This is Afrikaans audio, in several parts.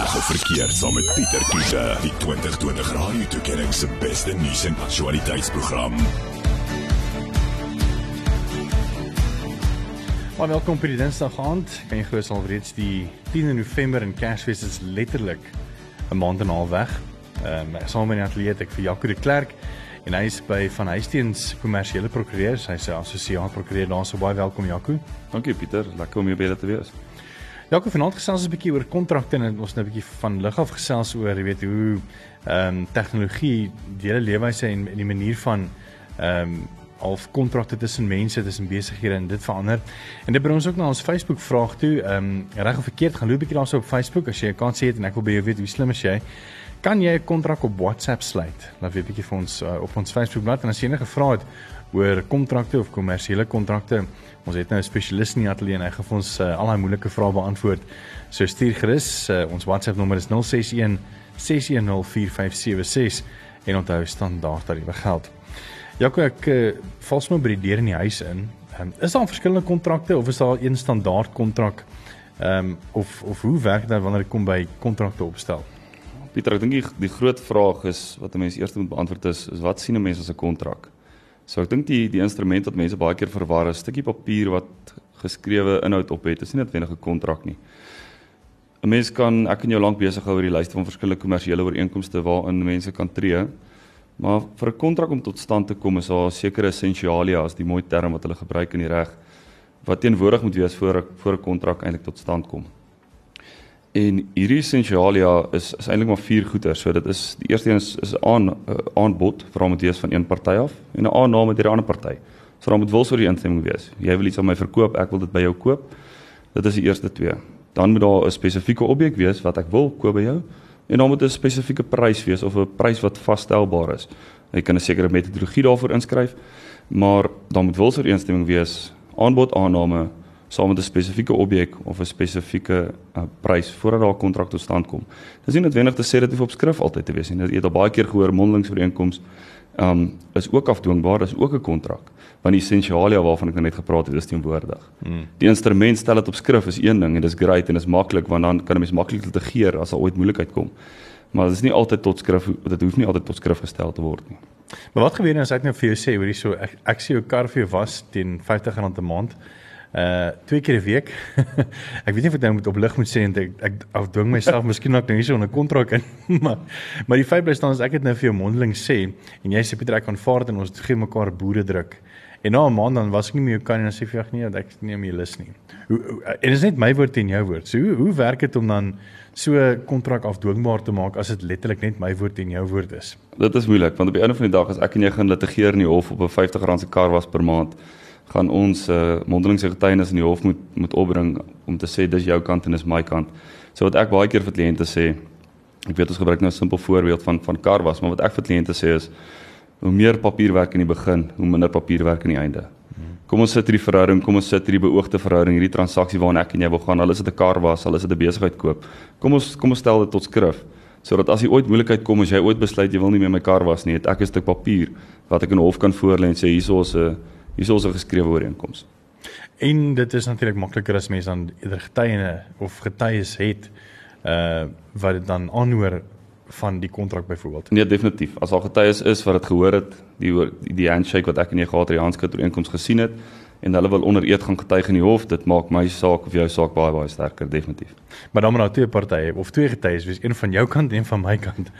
Reg of verkeerd saam met Pieter Kiese, die 2020 Radio Tuigering se beste nuus en aktualiteitsprogram. Maar welkom by die Dinsdag aand. Kan jy glo sal reeds die 10de November en Kersfees is letterlik 'n maand en 'n half weg. Ehm um, saam met my atleet ek vir Jaco de Klerk en hy is by van Huisteens kommersiële prokureurs. Hy's 'n assosiaat prokureur daar. So baie welkom Jaco. Dankie Pieter, lekker om hier by julle te wees. Jaco, vanaand gesels ons 'n bietjie oor kontrakte en ons nou 'n bietjie van lig af gesels oor, jy weet, hoe ehm um, tegnologie die hele leefwyse en, en die manier van ehm um, of kontrakte tussen mense, tussen besighede en dit verander. En dit bring ons ook na ons Facebook vraag toe. Ehm um, reg of verkeerd, gaan loop 'n bietjie daarso op Facebook as jy 'n kans het en ek wil by jou weet hoe slim is jy. Kan jy 'n kontrak op WhatsApp sluit? Laat weet bietjie vir ons uh, op ons Facebook bladsy en as jy enige vrae het oor kontrakte of kommersiële kontrakte, ons het nou 'n spesialis in die ateljee en hy gaan vir ons uh, al daai moeilike vrae beantwoord. So stuur gerus, uh, ons WhatsApp nommer is 061 6104576 en onthou standaard tariewe geld. Jaco ek uh, val sommer by die deur in die huis in. Um, is daar verskillende kontrakte of is daar een standaard kontrak? Ehm um, of of hoe werk dit wanneer dit kom by kontrakte opstel? Pieter, ek dink die, die groot vraag is wat 'n mens eers moet beantwoord is, is wat sien 'n mens as 'n kontrak? So ek dink die die instrument wat mense baie keer verwar is 'n stukkie papier wat geskrewe inhoud op het. Dit is nie noodwendig 'n kontrak nie. 'n Mens kan ek en jou lank besig hou oor die lyste van verskillende kommersiële ooreenkomste waarin mense kan tree. Maar vir 'n kontrak om tot stand te kom is daar sekere essensialia as die mooi term wat hulle gebruik in die reg wat teenwoordig moet wees voor 'n voor 'n kontrak eintlik tot stand kom. En hierdie essensialia is is eintlik maar vier goeder. So dit is die eerste een is is aan uh, aanbod vir wees van een party af en 'n aanname deur die ander party. So dan moet wils oor die instemming wees. Jy wil iets aan my verkoop, ek wil dit by jou koop. Dit is die eerste twee. Dan moet daar 'n spesifieke objek wees wat ek wil koop by jou en dan moet 'n spesifieke prys wees of 'n prys wat vasstelbaar is. Jy kan 'n sekere metodologie daarvoor inskryf, maar dan moet wils oor die instemming wees, aanbod aanname saam met 'n spesifieke objek of 'n spesifieke uh, prys voordat daar 'n kontrak tot stand kom. Dis nie noodwendig te sê dit hoef op skrif altyd te wees nie. Jy het al baie keer gehoor mondelingsooreenkoms um is ook afdwingbaar, dis ook 'n kontrak. Want die essensialia waarvan ek nou net gepraat het, is teenwoordig. Hmm. Die instrument stel dit op skrif is een ding en dis great en dis maklik want dan kan 'n mens maklik litigeer as daar ooit moeilikheid kom. Maar dit is nie altyd tot skrif dit hoef nie altyd tot skrif gestel te word nie. Maar wat gebeur nou as ek nou vir jou sê, hoorie so ek, ek sien jou kar vir jou was teen R50 'n maand uh twee keer 'n week. ek weet nie of ek nou moet op lig moet sê en ek ek afdwing myself miskien ook nou hier so 'n kontrak in, maar maar die feit bly staan as ek dit nou vir jou mondeling sê en jy sê Pieter ek aanvaar dit en ons gee mekaar boere druk. En na 'n maand dan was ek nie meer jou kan en dan sê vir jou nee, ek nie meer lus nie. Hoe en is net my woord en jou woord. So hoe hoe werk dit om dan so 'n kontrak afdwingbaar te maak as dit letterlik net my woord en jou woord is? Dit is moeilik want op die einde van die dag as ek en jy gaan litigeer in die hof op 'n R50 se kar was per maand gaan ons uh, mondelingse getuienis in die hof moet moet opbring om te sê dis jou kant en dis my kant. So wat ek baie keer vir kliënte sê, ek weet ons gebruik nou 'n simpel voorbeeld van van kar was, maar wat ek vir kliënte sê is hoe meer papierwerk in die begin, hoe minder papierwerk aan die einde. Kom ons sit hierdie verhouding, kom ons sit hierdie beoogde verhouding, hierdie transaksie waarna ek en jy wil gaan, al is dit 'n kar was, al is dit 'n besigheid koop. Kom ons kom ons stel dit tot skrif sodat as jy ooit moeilikheid kom as jy ooit besluit jy wil nie meer my kar was nie, het ek 'n stuk papier wat ek in hof kan voorlê en sê hierso is 'n hier is ons 'n geskrewe ooreenkoms. En dit is natuurlik makliker as mense dan eerder getuiene of getuies het uh wat dit dan aanhoor van die kontrak byvoorbeeld. Nee, definitief. As al getuies is wat dit gehoor het, die die handshake wat ek en jy gehad het, die handskrift ooreenkoms gesien het en hulle wil onder eed gaan getuig in die hof, dit maak my saak of jou saak baie baie sterker definitief. Maar dan moet nou twee partye of twee getuies wees, een van jou kant en een van my kant.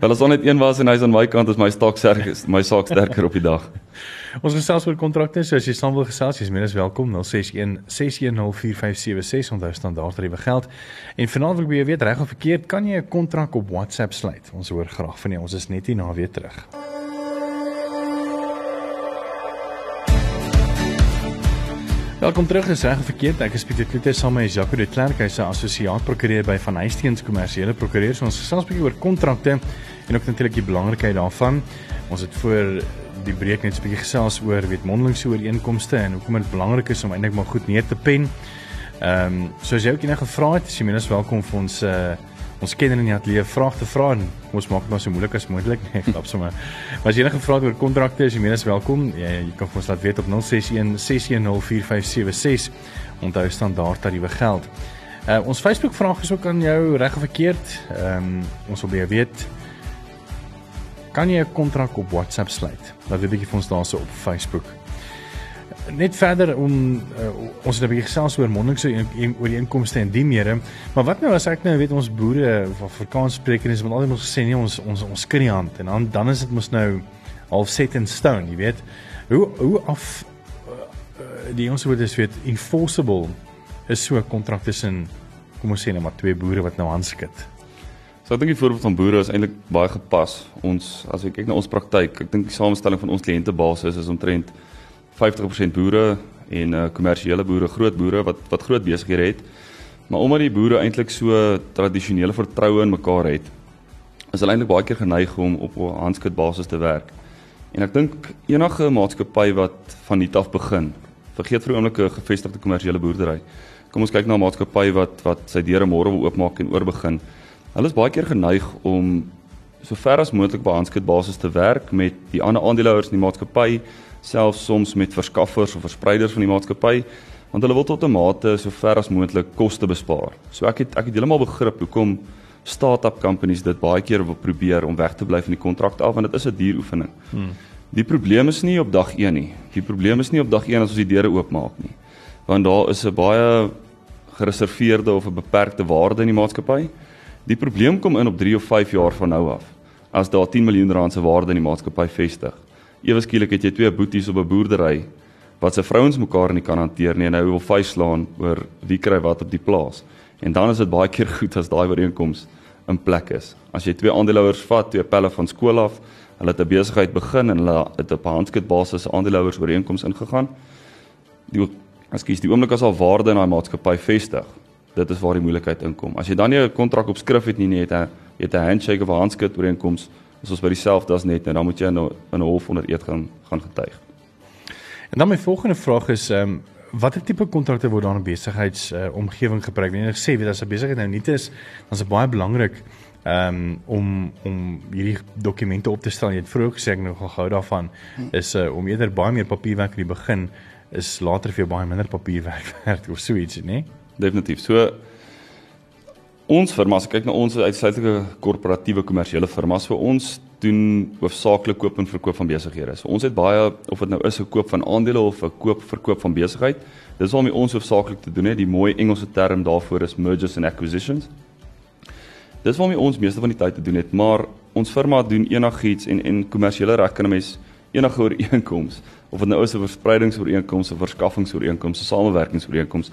Wel as ons net een was en hy's aan my kant, is my saak sterker, my saak sterker op die dag. Ons gesels oor kontrakte, so as jy saam wil gesels, jy's minstens welkom 061 6104576 onthou standaard tariewe geld. En vanaand wil ek by jou weet reg of verkeerd, kan jy 'n kontrak op WhatsApp sluit? Ons hoor graag van jou. Ons is net hier na weer terug. Welkom terug is reg verkeerd. Ek is Pieter Kloete saam met Jaco de Klerk, hy's 'n assosiaat prokureur by Van Huisteens Kommersiële Prokureurs. Ons gesels 'n bietjie oor kontrakte en ook natuurlik die belangrikheid daarvan. Ons het voor die breek net 'n bietjie gesels oor weet mondelingse ooreenkomste en hoekom dit belangrik is om eintlik maar goed neer te pen. Ehm um, soos jy ook enige vrae het, is jy minstens welkom vir ons uh ons kenner in die ateljee vrae te vra en ons maak dit maar so moeilik as moontlik. Nee, klap sommer. Maar as jy enige vrae oor kontrakte, is jy minstens welkom. Jy, jy kan vir ons laat weet op 061 6104576. Onthou standaard tariewe geld. Uh ons Facebook vraag is ook aan jou reg of verkeerd. Ehm um, ons wil baie weet kan jy 'n kontrak op WhatsApp sluit? Laat weet bietjie vir ons daarso op Facebook. Net verder om uh, ons het 'n bietjie gesels oor mondelingse oor die inkomste en die mere, maar wat nou as ek nou weet ons boere van Afrikaans sprekers het altyd mos gesê nee ons ons ons skry die hand en dan dan is dit mos nou half set in stone, jy weet. Hoe hoe af uh, die ons word is weet enforceable is so 'n kontrak tussen kom ons sê net maar twee boere wat nou handskrif. So ek dink die voorbeeld van boere is eintlik baie gepas. Ons as ek kyk na ons praktyk, ek dink die samestelling van ons kliëntebasis is omtrent 50% boere en uh kommersiële boere, groot boere wat wat groot besighede het. Maar omdat die boere eintlik so tradisionele vertroue in mekaar het, is hulle eintlik baie keer geneig om op 'n handskitbasis te werk. En ek dink enige maatskappy wat van nuut af begin, vergeet vir 'n oomblik 'n gevestigde kommersiële boerdery. Kom ons kyk na 'n maatskappy wat wat sy deure môre wil oopmaak en oorbegin. Hulle is baie keer geneig om so ver as moontlik by handskitbasis te werk met die ander aandeelhouers in die maatskappy, selfs soms met verskaffers of verspreiders van die maatskappy, want hulle wil tot 'n mate so ver as moontlik koste bespaar. So ek het ek het heeltemal begrip hoekom start-up companies dit baie keer wil probeer om weg te bly van die kontrak af want dit is 'n duur oefening. Hmm. Die probleem is nie op dag 1 nie. Die probleem is nie op dag 1 as ons die deure oopmaak nie. Want daar is 'n baie gereserveerde of 'n beperkte waarde in die maatskappy. Die probleem kom in op 3 of 5 jaar van nou af. As daar 10 miljoen rand se waarde in die maatskappy vestig. Ewe skielik het jy twee boeties op 'n boerdery wat se vrouens mekaar nie kan hanteer nie en nou wil vuislaan oor wie kry wat op die plaas. En dan is dit baie keer goed as daai ooreenkoms in plek is. As jy twee aandeelhouers vat, twee pelle van skool af, hulle het 'n besigheid begin en hulle het op 'n handskitbasis aandeelhouers ooreenkoms ingegaan. Die ekskuus, die oomblik as al waarde in daai maatskappy vestig, dit is waar die moeilikheid inkom. As jy dan nie 'n kontrak op skrif het nie, het 'n het 'n handshake of 'n handskit ooreenkoms, is ons by dieselfde as net en dan moet jy in 'n in 'n hof onder eed gaan gaan getuig. En dan my volgende vraag is ehm um, watter tipe kontrakte word dan in besigheids uh, omgewing gebruik? Wanneer ek sê weet as 'n besigheid nou nie is, dan is dit baie belangrik ehm um, om om hierdie dokumente op te stel. Jy het vroeër gesê ek nou gaan gou daarvan is uh, om eerder baie meer papierwerk in die begin is later vir jou baie minder papierwerk werd of so ietsie, nê? Nee? Definitief. So ons firma, as ek kyk na ons uitsluitlike korporatiewe kommersiële firmas, vir ons doen hoofsaaklik koop en verkoop van besighede. So ons het baie of dit nou is 'n koop van aandele of 'n koop verkoop van besigheid. Dis waarmee ons hoofsaaklik te doen het. Die mooi Engelse term daarvoor is mergers and acquisitions. Dis waarmee ons meeste van die tyd te doen het, maar ons firma doen enigiets en en kommersiële reg kan 'n mens enige ooreenkoms of dit nou is 'n verspreidingsooreenkoms of verskaffingsooreenkoms, 'n samewerkingsooreenkoms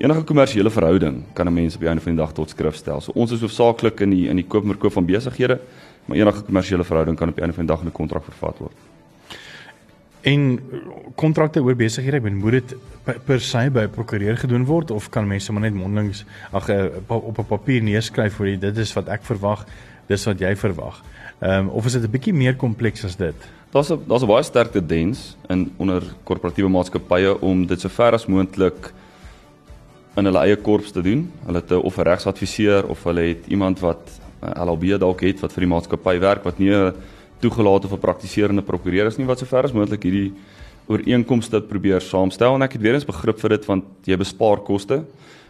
enige kommersiële verhouding kan 'n mens op die einde van die dag tot skrif stel. So ons is hoofsaaklik in die in die koop en verkoop van besighede, maar enige kommersiële verhouding kan op die einde van die dag in 'n kontrak vervat word. En kontrakte oor besighede, ek bedoel moet dit per se by 'n prokureur gedoen word of kan mense maar net mondelings ag eh, op 'n papier neerskryf vir dit is wat ek verwag, dis wat jy verwag. Ehm um, of is dit 'n bietjie meer kompleks as dit? Daar's 'n daar's 'n baie sterk tendens in onder korporatiewe maatskappye om dit so ver as moontlik in hulle eie korps te doen. Hulle het of 'n regsadviseur of hulle het iemand wat LLB dalk het wat vir die maatskappy werk wat nie 'n toegelate of 'n praktiserende prokureur is nie wat sover as moontlik hierdie ooreenkomste probeer saamstel en ek het weer eens begrip vir dit want jy bespaar koste,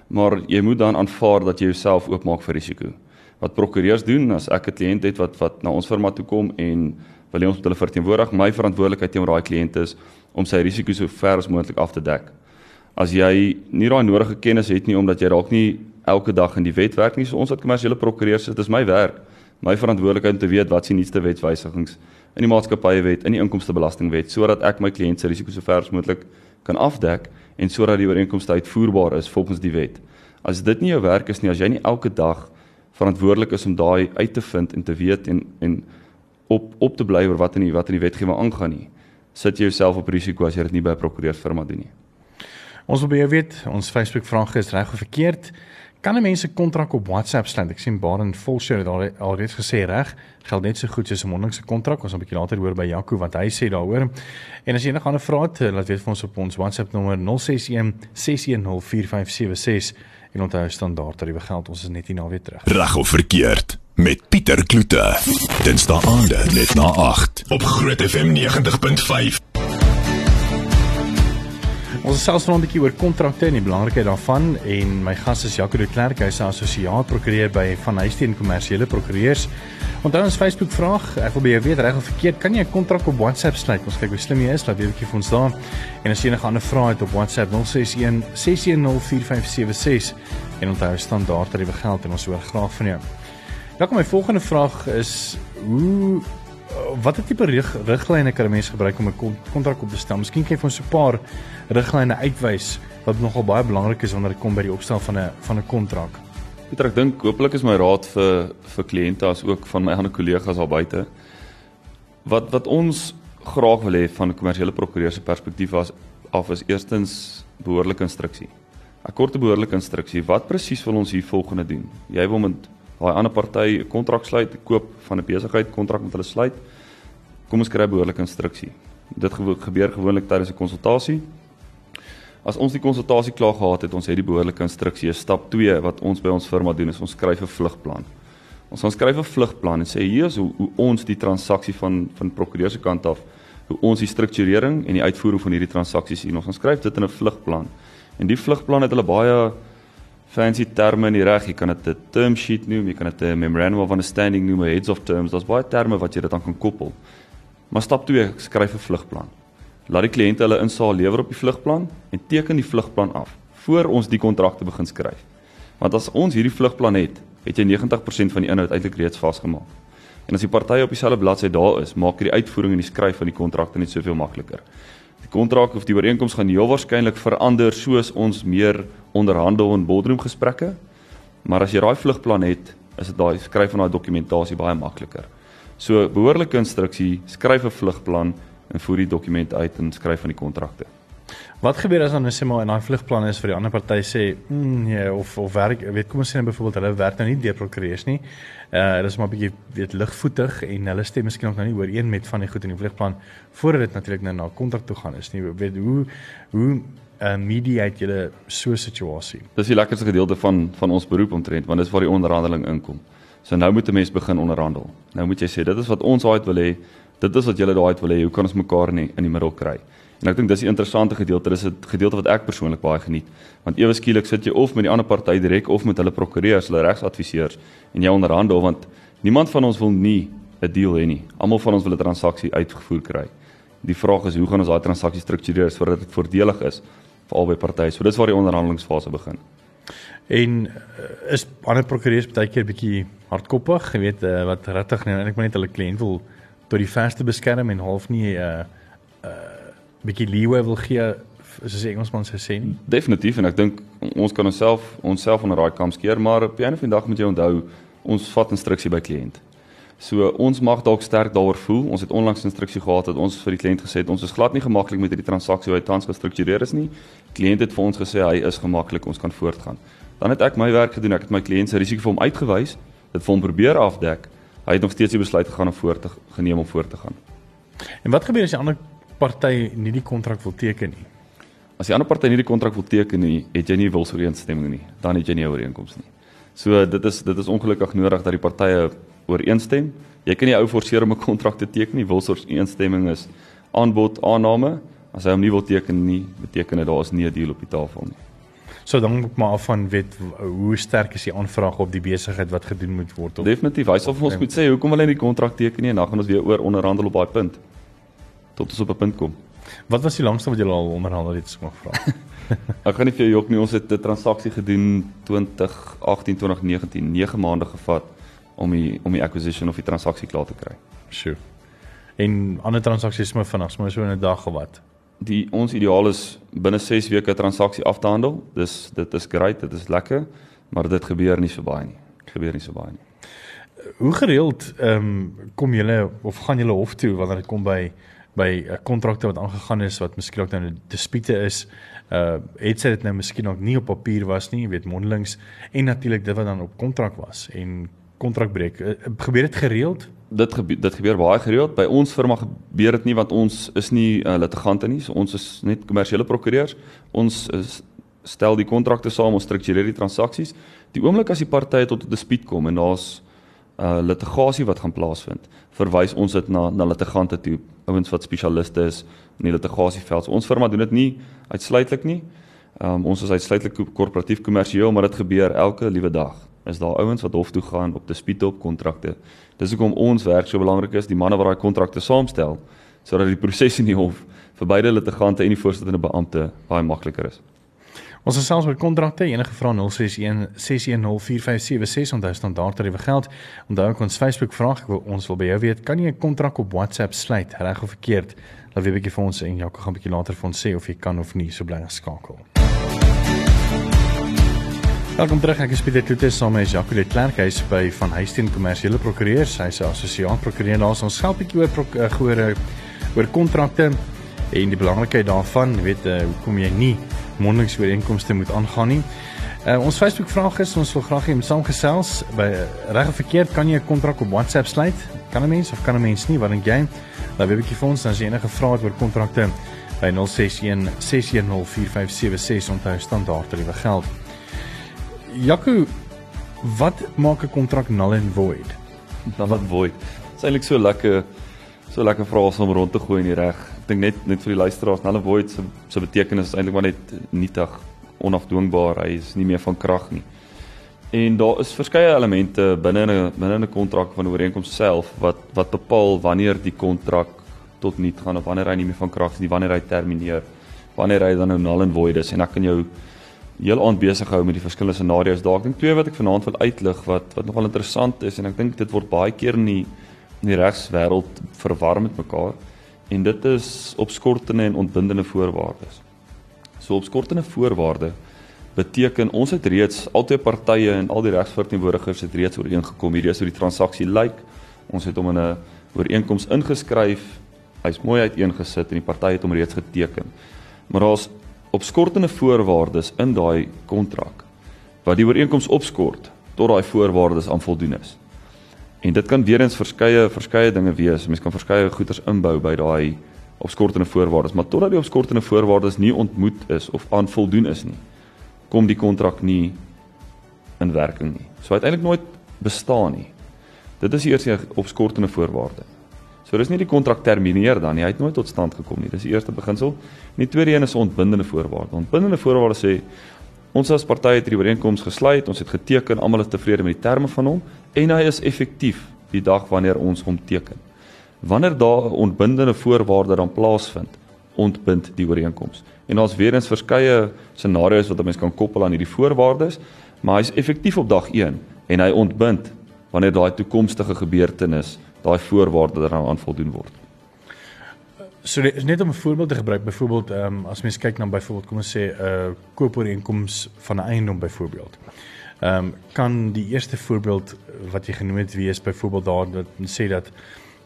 maar jy moet dan aanvaar dat jy jouself oopmaak vir risiko. Wat prokureurs doen as ek 'n kliënt het wat wat na ons firma toe kom en wil hê ons moet hulle verteenwoordig, my verantwoordelikheid teenoor daai kliënt is om sy risiko so ver as moontlik af te dek as jy nie daai nodige kennis het nie omdat jy dalk nie elke dag in die wet werk nie. So ons wat kommersiële prokureurs dit is my werk, my verantwoordelikheid om te weet wat se nuutste wetswysigings in die maatskappywet, in die inkomstebelastingwet sodat ek my kliënt se risiko so ver as moontlik kan afdek en sodat die ooreenkomste uitvoerbaar is volgens die wet. As dit nie jou werk is nie, as jy nie elke dag verantwoordelik is om daai uit te vind en te weet en en op op te bly oor wat in die wat in die wetgewing aangaan nie, sit jy jouself op risiko as jy dit nie by 'n prokureursfirma doen nie. Ons wil baie weet, ons Facebook vraag is reg of verkeerd. Kan 'n mens 'n kontrak op WhatsApp sluit? Ek sien Baron Volshire het al alreeds gesê reg, geld net so goed soos 'n mondelingse kontrak. Ons gaan 'n bietjie later hoor by Jaco wat hy sê daaroor. En as jy enige ander vrae het, laat weet vir ons op ons WhatsApp nommer 061 610 4576 en onthou standaard tariewe geld. Ons is net hier na weer terug. Reg of verkeerd met Pieter Kloete. Dinsdae aande net na 8 op Groot FM 90.5. Ons gesels vanaand 'n bietjie oor kontrakte en die belangrikheid daarvan en my gas is Jaco de Klerk, hy is 'n assosiaat prokureur by Van Huisteen Kommersiële Prokureurs. Onthou ons Facebook vraag, ek wil by jou weet reg of verkeerd, kan jy 'n kontrak op WhatsApp sluit? Ons kyk hoe slim jy is, laat weet 'n bietjie vir ons daar. En as jy enige ander vrae het op WhatsApp 061 6104576 en onthou standaard tariewe geld en ons hoor graag van jou. Dan kom my volgende vraag is hoe watter tipe riglyne kan 'n mens gebruik om 'n kontrak op te stel? Miskien kan jy vir ons 'n paar riglyne uitwys wat nogal baie belangrik is wanneer dit kom by die opstel van 'n van 'n kontrak. Pieter, ek dink hopelik is my raad vir vir kliënte as ook van my ander kollegas daar buite wat wat ons graag wil hê van 'n kommersiële prokureur se perspektief was af is eerstens behoorlike instruksie. 'n Korte behoorlike instruksie. Wat presies wil ons hier volgende doen? Jy wil met daai ander party 'n kontrak sluit, koop van 'n besigheid kontrak met hulle sluit. Kom ons kry behoorlike instruksie. Dit gebeur gewoonlik tydens 'n konsultasie. As ons die konsultasie klaar gehad het, ons het die behoorlike instruksie. Stap 2 wat ons by ons firma doen is ons skryf 'n vlugplan. Ons gaan skryf 'n vlugplan en sê hier is hoe, hoe ons die transaksie van van prokureur se kant af, hoe ons die strukturering en die uitvoering van hierdie transaksies sien. Ons gaan skryf dit in 'n vlugplan. En die vlugplan het hulle baie fancy terme in die reg. Jy kan dit 'n term sheet noem, jy kan dit 'n memorandum of understanding noem, heads of terms. Daar's baie terme wat jy dit aan kan koppel. Maar stap 2, skryf 'n vlugplan. Laat die kliënte hulle insaal lewer op die vlugplan en teken die vlugplan af voor ons die kontrakte begin skryf. Want as ons hierdie vlugplan het, het jy 90% van die inhoud eintlik reeds vasgemaak. En as die partye op dieselfde bladsy daar is, maak dit die uitvoering en die skryf van die kontrakte net soveel makliker. Die kontrak of die ooreenkoms gaan heel waarskynlik verander soos ons meer onderhandel in boardroom gesprekke. Maar as jy daai vlugplan het, is dit daai skryf van daai dokumentasie baie makliker. So behoorlike instruksie, skryf 'n vlugplan en voer die dokument uit en skryf van die kontrakte. Wat gebeur as dan net sê maar in daai vlugplan is vir die ander party sê, mm, nee of of werk, weet kom ons sê nou byvoorbeeld hulle werk nou nie deur prokureurs nie. Uh hulle is maar 'n bietjie weet ligvoetig en hulle stem miskien nog nou nie ooreen met van die goed in die vlugplan voordat dit natuurlik nou na kontrak toe gaan is nie. Weet hoe hoe uh, mediate julle so 'n situasie. Dis die lekkerste gedeelte van van ons beroep omtrent, want dis waar die onderhandeling inkom. So nou moet 'n mens begin onderhandel. Nou moet jy sê dit is wat ons uit wil hê. Dit is wat julle daai wil hê. Hoe kan ons mekaar in die, in die middel kry? En ek dink dis die interessante gedeelte. Dis 'n gedeelte wat ek persoonlik baie geniet. Want ewe skielik sit jy of met die ander party direk of met hulle prokureurs, hulle regsadviseurs en jy onderhandel want niemand van ons wil nie 'n deal hê nie. Almal van ons wil 'n transaksie uitgevoer kry. Die vraag is hoe gaan ons daai transaksie struktureer sodat dit voordelig is vir albei partye. So dis waar die onderhandelingsfase begin. En uh, is ander prokureurs baie keer bietjie hardkoppig, jy weet uh, wat regtig nou eintlik maar net hulle kliënt wil tot die verste beskerm en half nie 'n uh, uh, bietjie leeway wil gee soos die Engelsman sê sê nie. Definitief en ek dink ons kan onsself onsself onder daai kam skeer, maar op 'n of ander dag moet jy onthou ons vat instruksie by kliënt. So ons mag dalk sterk daaroor voel. Ons het onlangs instruksie gehad dat ons vir die kliënt gesê het ons is glad nie gemaklik met hierdie transaksie hoe hy tans gestruktureer is nie. Kliënt het vir ons gesê hy is gemaklik, ons kan voortgaan. Dan het ek my werk gedoen. Ek het my kliënt se risiko vir hom uitgewys, dit vir hom probeer afdek. Hy het nog steeds die besluit gegaan om voort te geneem om voort te gaan. En wat gebeur as die ander party nie die kontrak wil teken nie? As die ander party nie die kontrak wil teken nie, het jy nie wilsooreenstemming nie. Dan het jy nie 'n ooreenkoms nie. So dit is dit is ongelukkig nodig dat die partye ooreenstem. Jy kan nie ou forceer om 'n kontrak te teken nie. Wilsors eensstemming is aanbod aanname. As hy hom nie wil teken nie, beteken dit daar is nie 'n deal op die tafel nie. So dan moet maar af van weet hoe sterk is die aanvraag op die besigheid wat gedoen moet word. Of, Definitief. Hy sal vir ons moet sê hoekom wil hy nie die kontrak teken nie en dan gaan ons weer oor onderhandel op daai punt. Tot ons op 'n punt kom. Wat was die langste wat jy al onderhandel het, ek mag vra? ek gaan nie vir jou jok nie. Ons het 'n transaksie gedoen 2018 2019, 9 maande gevat om die om die acquisition of die transaksie klaar te kry. Sjoe. En ander transaksies moet vinnig, maar so in 'n dag of wat. Die ons ideaal is binne 6 weke 'n transaksie af te handel. Dis dit is great, dit is lekker, maar dit gebeur nie so baie nie. Dit gebeur nie so baie nie. Hoe gereeld ehm um, kom julle of gaan julle hof toe wanneer dit kom by by 'n kontrakte wat aangegaan is wat miskien ook nou 'n dispute is. Uh het sy dit nou miskien ook nie op papier was nie, weet mondelings en natuurlik dit wat dan op kontrak was en kontrakbreek. Uh, gebeur dit gereeld? Dit gebeur dit gebeur baie gereeld. By ons firma gebeur dit nie want ons is nie uh, litigante nie. So ons is net kommersiële prokureurs. Ons is stel die kontrakte saam, ons struktureer die transaksies. Die oomblik as die partye tot 'n dispuut kom en daar's uh litigasie wat gaan plaasvind, verwys ons dit na na litigante toe ouens wat spesialiste is in die litigasieveld. So ons firma doen dit nie uitsluitlik nie. Um, ons is uitsluitlik korporatief kommersieel, maar dit gebeur elke liewe dag. Is daar ouens wat hof toe gaan op dispute op kontrakte. Dis hoekom ons werk so belangrik is, die manne wat daai kontrakte saamstel, sodat die proses in die hof vir beide litigante en die voorsittende beampte baie makliker is. Ons is selfs oor kontrakte enige vrae 061 6104576 onthou standaard tariewe geld. Onthou ook ons Facebook vraag ons wil by jou weet kan jy 'n kontrak op WhatsApp sluit reg of verkeerd? Laat weet 'n bietjie vir ons en Jaco gaan 'n bietjie later vir ons sê of jy kan of nie so bly geskakel. Welkom terug. Ek is Pieter Kloete saam met Jaco de Klerk hy's by van Huisteen Kommersiële Prokureurs. Hy's 'n assosiaat prokureur en ons skalk 'n bietjie oor eh, oor kontrakte en die belangrikheid daarvan, jy weet, uh, hoekom jy nie mondelingsooreenkomste moet aangaan nie. Uh, ons Facebook vraag is ons wil graag hê om saamgesels by reg of verkeerd kan jy 'n kontrak op WhatsApp sluit? Kan 'n mens of kan 'n mens nie? Wat dink jy? Laat weet 'n bietjie vir ons as jy enige vrae het oor kontrakte by 061 610 4576 onthou standaard tariewe geld. Jaco, wat maak 'n kontrak null and void? Dan wat void? Dit is eintlik so lekker so lekker vrae om rond te gooi in die reg dink net net vir die luisteraars, nulle void se se betekenis is eintlik maar net nietig, onafdwingbaar, hy is nie meer van krag nie. En daar is verskeie elemente binne 'n binne 'n kontrak van ooreenkoms self wat wat bepaal wanneer die kontrak tot nul gaan of wanneer hy nie meer van krag is nie, wanneer hy termineer, wanneer hy dan nou null and void is en ek kan jou heel aand besig hou met die verskillende scenario's. Daar ek dink twee wat ek vanaand wil uitlig wat wat nogal interessant is en ek dink dit word baie keer in die in die regswêreld verwar met mekaar en dit is opskortende en ontbindende voorwaardes. So opskortende voorwaarde beteken ons het reeds albei partye en al die regsverteenwoordigers het reeds ooreengekom hierdie is hoe die transaksie lyk. Ons het hom in 'n ooreenkoms ingeskryf. Hy's mooi uiteengesit en die partye het hom reeds geteken. Maar daar's opskortende voorwaardes in daai kontrak wat die ooreenkoms opskort tot daai voorwaardes aan voldoen is. En dit kan weer eens verskeie verskeie dinge wees. Mens kan verskeie goederes inbou by daai opskortende voorwaardes, maar totdat die opskortende voorwaardes nie ontmoet is of aan voldoen is nie, kom die kontrak nie in werking nie. So uiteindelik nooit bestaan nie. Dit is eers die opskortende voorwaarde. So dis nie die kontrak termineer dan nie, hy het nooit tot stand gekom nie. Dis die eerste beginsel. En die tweede een is 'n ontbindende voorwaarde. Ontbindende voorwaarde sê Ons as partye het hierdie ooreenkoms gesluit, ons het geteken, almal is tevrede met die terme van hom en hy is effektief die dag wanneer ons hom teken. Wanneer daar 'n ontbindende voorwaarde dan plaasvind, ontbind die ooreenkoms. En daar's weer eens verskeie scenario's wat 'n mens kan koppel aan hierdie voorwaardes, maar hy's effektief op dag 1 en hy ontbind wanneer daai toekomstige gebeurtenis daai voorwaarde daaraan voldoen word. So net om 'n voorbeeld te gebruik, byvoorbeeld ehm um, as mens kyk na byvoorbeeld kom ons sê 'n uh, koopooreenkoms van 'n eiendom byvoorbeeld. Ehm um, kan die eerste voorbeeld wat jy genoem het wees byvoorbeeld daar wat sê dat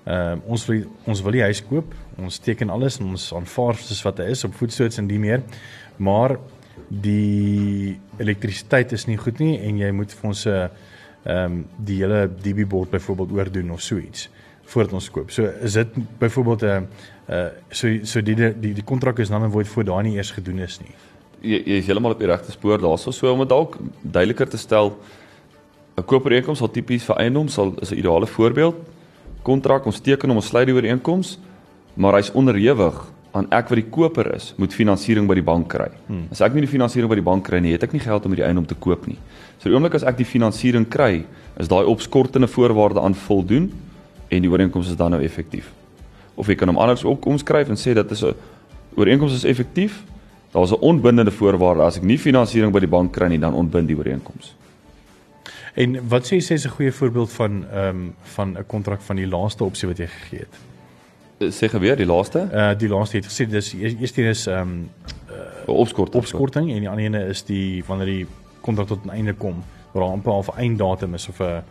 ehm um, ons wil ons wil die huis koop, ons teken alles en ons aanvaar soos wat hy is op voetstoots en die meer. Maar die elektrisiteit is nie goed nie en jy moet vir ons 'n ehm um, die hele DB bord byvoorbeeld oordoen of so iets voordat ons koop. So is dit byvoorbeeld 'n uh, so so die die die kontrak is dan nooit voor daai nie eers gedoen is nie. Jy jy is heeltemal op die regte spoor daarso so om dit dalk duideliker te stel. 'n Koopooreenkoms sal tipies vir eiendom sal is 'n ideale voorbeeld. Kontrak ons teken om ons sluit die ooreenkoms, maar hy's onderhewig aan ek wat die koper is, moet finansiering by die bank kry. Hmm. As ek nie die finansiering by die bank kry nie, het ek nie geld om die eiendom te koop nie. So die oomblik as ek die finansiering kry, is daai opskortende voorwaarde aan voldoen en die ooreenkoms is dan nou effektief. Of jy kan hom anders ook omskryf en sê dat is 'n ooreenkoms is effektief. Daar's 'n onbindende voorwaarde as ek nie finansiering by die bank kry nie, dan ontbind die ooreenkoms. En wat sê jy sê is 'n goeie voorbeeld van ehm um, van 'n kontrak van die laaste opsie wat jy gegee het? Eh, sê geweer die laaste? Uh die laaste het gesê dis eerste een is ehm um, uh, opskorting. Opskorting en die ander een is die wanneer die kontrak tot 'n einde kom, waar amper 'n einddatum is of 'n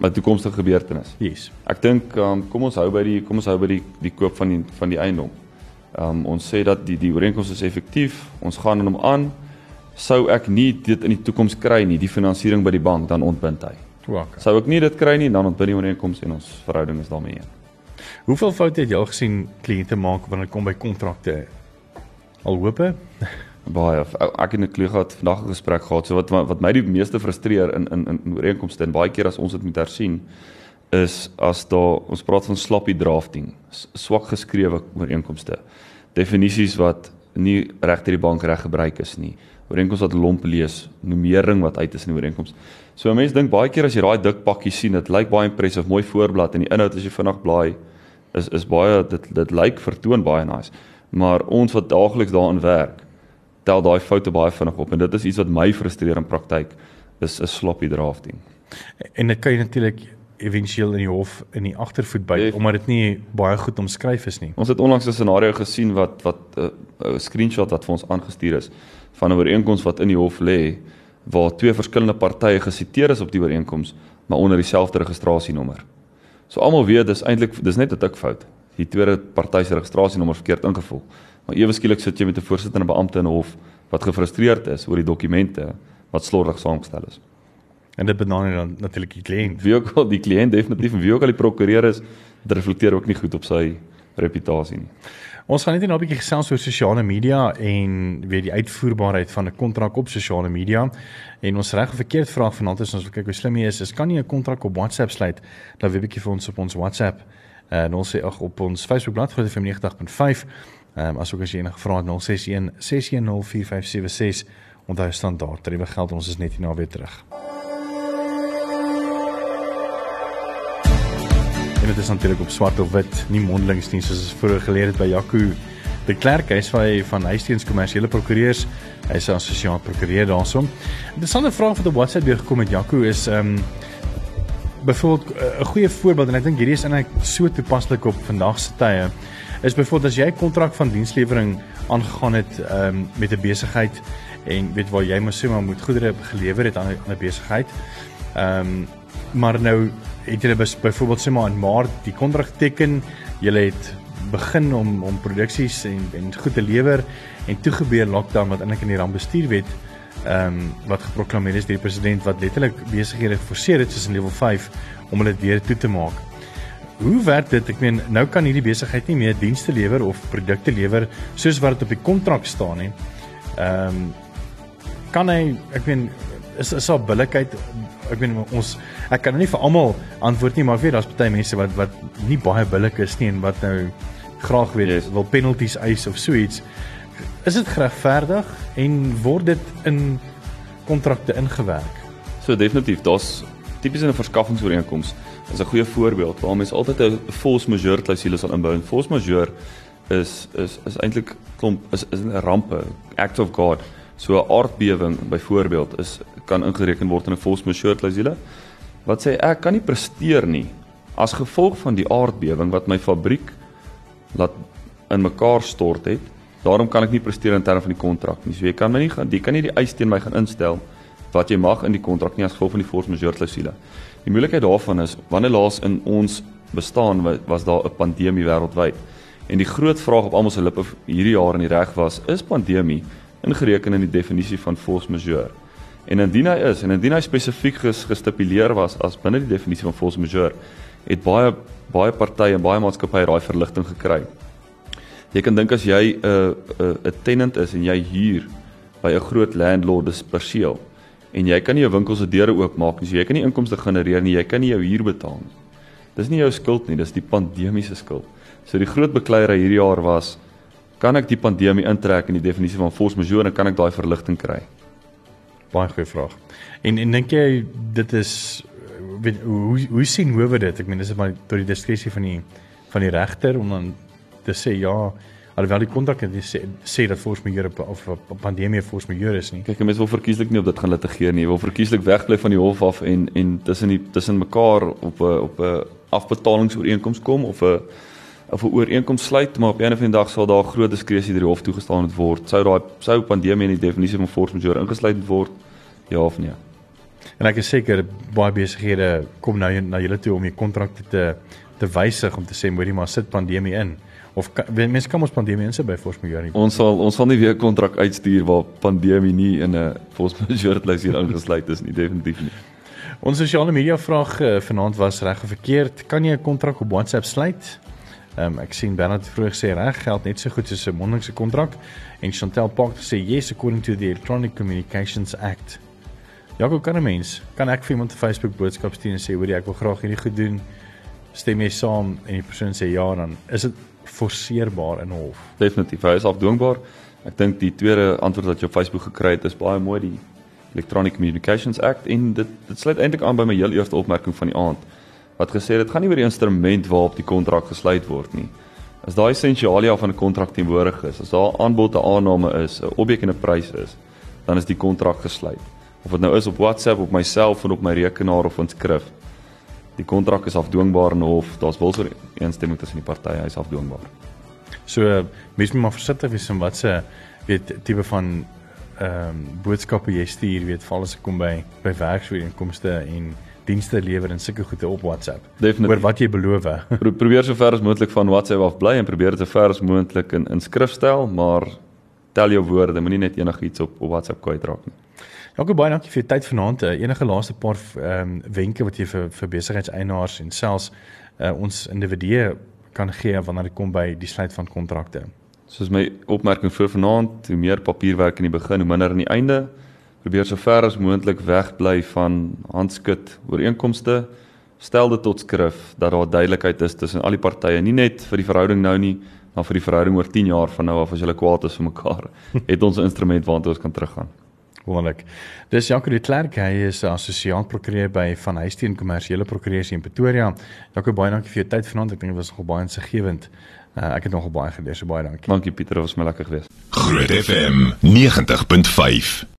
'n toekomstige gebeurtenis. Yes. Ek dink um, kom ons hou by die kom ons hou by die die koop van die van die eiendom. Um ons sê dat die die ooreenkoms is effektief. Ons gaan hom aan. Sou ek nie dit in die toekoms kry nie, die finansiering by die bank, dan ontbind hy. Okay. Sou ek nie dit kry nie, dan ontbind die ooreenkoms en ons verhouding is daarmee een. Hoeveel foute het jy al gesien kliënte maak wanneer dit kom by kontrakte? Al hoope? Baie ek het 'n klug gehad vandag 'n gesprek gehad so wat wat my die meeste frustreer in in in ooreenkomste en baie keer as ons dit moet hersien is as daar ons praat van sloppy drafting, swak geskrewe ooreenkomste. Definisies wat nie reg deur die bank reg gebruik is nie. Ooreenkomste wat lomp lees, nummering wat uit is in die ooreenkoms. So mense dink baie keer as jy daai dik pakkie sien, dit lyk baie impressive, mooi voorblad en die inhoud as jy vinnig blaai is is baie dit dit lyk vertoon baie nice. Maar ons wat daagliks daarin werk, tel daai foute baie vinnig op en dit is iets wat my frustreer in praktyk is 'n sloppy drafting. En dit kan jy natuurlik éventueel in die hof in die agtervoet byt omdat dit nie baie goed omskryf is nie. Ons het onlangs 'n scenario gesien wat wat 'n uh, uh, screenshot wat vir ons aangestuur is van 'n ooreenkoms wat in die hof lê waar twee verskillende partye gesiteer is op die ooreenkoms maar onder dieselfde registrasienommer. So almal weet dis eintlik dis net 'n tikfout. Die tweede party se registrasienommer verkeerd ingevul. Maar ewe skielik sit jy met 'n voorsitter en 'n beampte in 'n hof wat gefrustreerd is oor die dokumente wat slordig saamgestel is. En dit benadeel dan natuurlik die kliënt. Wie ook al die kliënt definitief en wie ook al die prokureur is, dit reflekteer ook nie goed op sy reputasie nie. Ons gaan net nou 'n bietjie gesels oor sosiale media en weet die uitvoerbaarheid van 'n kontrak op sosiale media. En ons reg of verkeerd vraag vanaand is ons wil kyk hoe slim jy is. Is kan jy 'n kontrak op WhatsApp sluit? Dan weer 'n bietjie vir ons op ons WhatsApp. En ons sê ag op ons Facebookblad vir FM 90.5. Ehm um, asook as jy enige vrae het 061 610 4576 onthou standaard. Tariewe geld ons is net hierna weer terug. En dit is natuurlik op swart of wit, nie mondelings nie soos ons vroeër geleer het by Jaco de Klerk, hy's van van Huisteens Kommersiële Prokureurs. Hy's 'n assosiaat prokureur daarsom. Interessante vraag wat op WhatsApp weer gekom het Jaco is ehm um, byvoorbeeld eh, 'n goeie voorbeeld en ek dink hierdie is eintlik so toepaslik op vandag se tye is byvoorbeeld as jy 'n kontrak van dienslewering aangegaan het um, met 'n besigheid en weet waar jy mos sê maar moet goedere gelewer het aan 'n besigheid. Ehm um, maar nou het bys- byvoorbeeld sê maar in Maart die kontrak teken, julle het begin om om produksies en en goed te lewer en toe gebeur lockdown wat eintlik in die rampbestuurwet ehm um, wat geproklaameer is deur die president wat letterlik besighede geforseer het soos in level 5 om hulle weer toe te maak. Hoe werk dit? Ek meen nou kan hierdie besigheid nie meer dienste lewer of produkte lewer soos wat dit op die kontrak staan nie. Ehm um, kan hy ek meen is is daar billikheid ek meen ons ek kan nou nie vir almal antwoord nie maar ek weet daar's baie mense wat wat nie baie billik is nie en wat nou graag weet Yes. wil penalties eis of so iets is dit geregverdig en word dit in kontrakte ingewerk So definitief, daar's tipies in 'n verskaffingsooreenkoms is 'n goeie voorbeeld waar mens altyd 'n force majeure klousule sal inbou. En force majeure is is is eintlik klomp is is 'n rampe, act of God. So 'n aardbewing byvoorbeeld is kan ingereken word in 'n force majeure klousule wat sê ek kan nie presteer nie as gevolg van die aardbewing wat my fabriek laat in mekaar stort het. Daarom kan ek nie presteer in terme van die kontrak nie. So jy kan my nie gaan jy kan nie die eis teen my gaan instel wat jy mag in die kontrak nie as gevolg van die force majeure klousule. Die moeilikheid daarvan is wanneer laas in ons bestaan wa- was daar 'n pandemie wêreldwyd. En die groot vraag op almal se lippe hierdie jaar in die reg was, is pandemie ingereken in die definisie van force majeure? En indien hy is en indien hy spesifiek ges, gestipuleer was as binne die definisie van force majeure, het baie baie partye en baie maatskappye daai verligting gekry. Jy kan dink as jy 'n uh, 'n uh, tenant is en jy huur by 'n groot landlord dis perseel en jy kan nie jou winkel se deure oopmaak nie, so jy kan nie inkomste genereer nie, jy kan nie jou huur betaal nie. Dis nie jou skuld nie, dis die pandemie se skuld. So die groot bekleierery hierdie jaar was kan ek die pandemie intrek in die definisie van force majeure en kan ek daai verligting kry? baie goeie vraag en en dink jy dit is weet hoe hoe sien howe dit ek meen is dit maar tot die diskresie van die van die regter om dan te sê ja alhoewel die kontrak dit sê, sê dat force majeure of 'n pandemie force majeure is nie Kyk, mense wil verkieslik nie op dit gaan litigeer nie. Jy wil verkieslik wegbly van die hof af en en tussen die tussen mekaar op 'n op 'n afbetalingsooreenkoms kom of 'n of 'n ooreenkoms sluit, maar op 'n of ander dag sal daar groot diskresie deur die hof toegestaan moet word. Sou daai sou pandemie in die definisie van force majeure ingesluit word? Ja of nee? en ek is seker baie besighede kom nou na julle toe om die kontrakte te te wysig om te sê moenie maar sit pandemie in of kan, mense kan ons pandemie insit by force majeure nie. Ons sal ons sal nie weer 'n kontrak uitstuur waar pandemie nie in 'n force majeure lys hier ingesluit is nie, definitief nie. Ons sosiale media vraag uh, vanaand was reg of verkeerd. Kan jy 'n kontrak op WhatsApp sluit? Ehm um, ek sien Bernard het vroeër gesê reg geld net so goed soos 'n mondelingse kontrak en Chantel Park gesê yes according to the Electronic Communications Act. Jaco, kan 'n mens, kan ek vir iemand 'n Facebook boodskap stuur en sê hoor jy ek wil graag hierdie goed doen? Stem jy saam en die persoon sê ja, dan is dit forceerbaar in hof. Definitief, hy is afdwingbaar. Ek dink die tweede antwoord wat jy op Facebook gekry het is baie mooi die Electronic Communications Act en dit dit sluit eintlik aan by my heel eerste opmerking van die aand wat gesê het dit gaan nie oor die instrument waarop die kontrak gesluit word nie. As daai essensialia van 'n kontrak teenwoordig is, as daar aanbod en aanname is, 'n objek en 'n prys is, dan is die kontrak gesluit. Of dit nou is op WhatsApp, op my selfoon, op my rekenaar of in skrif. Die kontrak is afdwingbaar en of daar's wil oor eensstemming tussen die partye, hy's afdwingbaar. So mens moet maar versigtig wees met wat se weet tipe van ehm um, boodskappe jy stuur, weet val as ek kom by by werksooreenkomste en dienste lewer en sulke goede op WhatsApp. Definitief. Oor wat jy beloof. Pro probeer so ver as moontlik van WhatsApp af bly en probeer dit so ver as moontlik in in skrifstyl, maar tel jou woorde, moenie net enigiets op op WhatsApp kwytraak nie. Dankie baie dankie vir jou tyd vanaand. Uh, enige laaste paar ehm um, wenke wat jy vir vir besigheidseienaars en selfs uh, ons individue kan gee wanneer dit kom by die sluit van kontrakte. Soos my opmerking voor vanaand, hoe meer papierwerk in die begin, hoe minder aan die einde. Probeer so ver as moontlik wegbly van handskrif ooreenkomste. Stel dit tot skrif dat daar duidelikheid is tussen al die partye, nie net vir die verhouding nou nie, maar vir die verhouding oor 10 jaar van nou af as hulle kwaad is vir mekaar. Het ons 'n instrument waartoe ons kan teruggaan. Wonderlik. Dis Jaco de Klerk, hy is assosiaat prokureur by Van Huisteen Kommersiële Prokureurs in Pretoria. Jaco, baie dankie vir jou tyd vanaand. Ek dink dit was nogal baie insiggewend. Uh, ek het nogal baie geleer, so baie dankie. Dankie Pieter, dit was my lekker geweest. Groot FM 90.5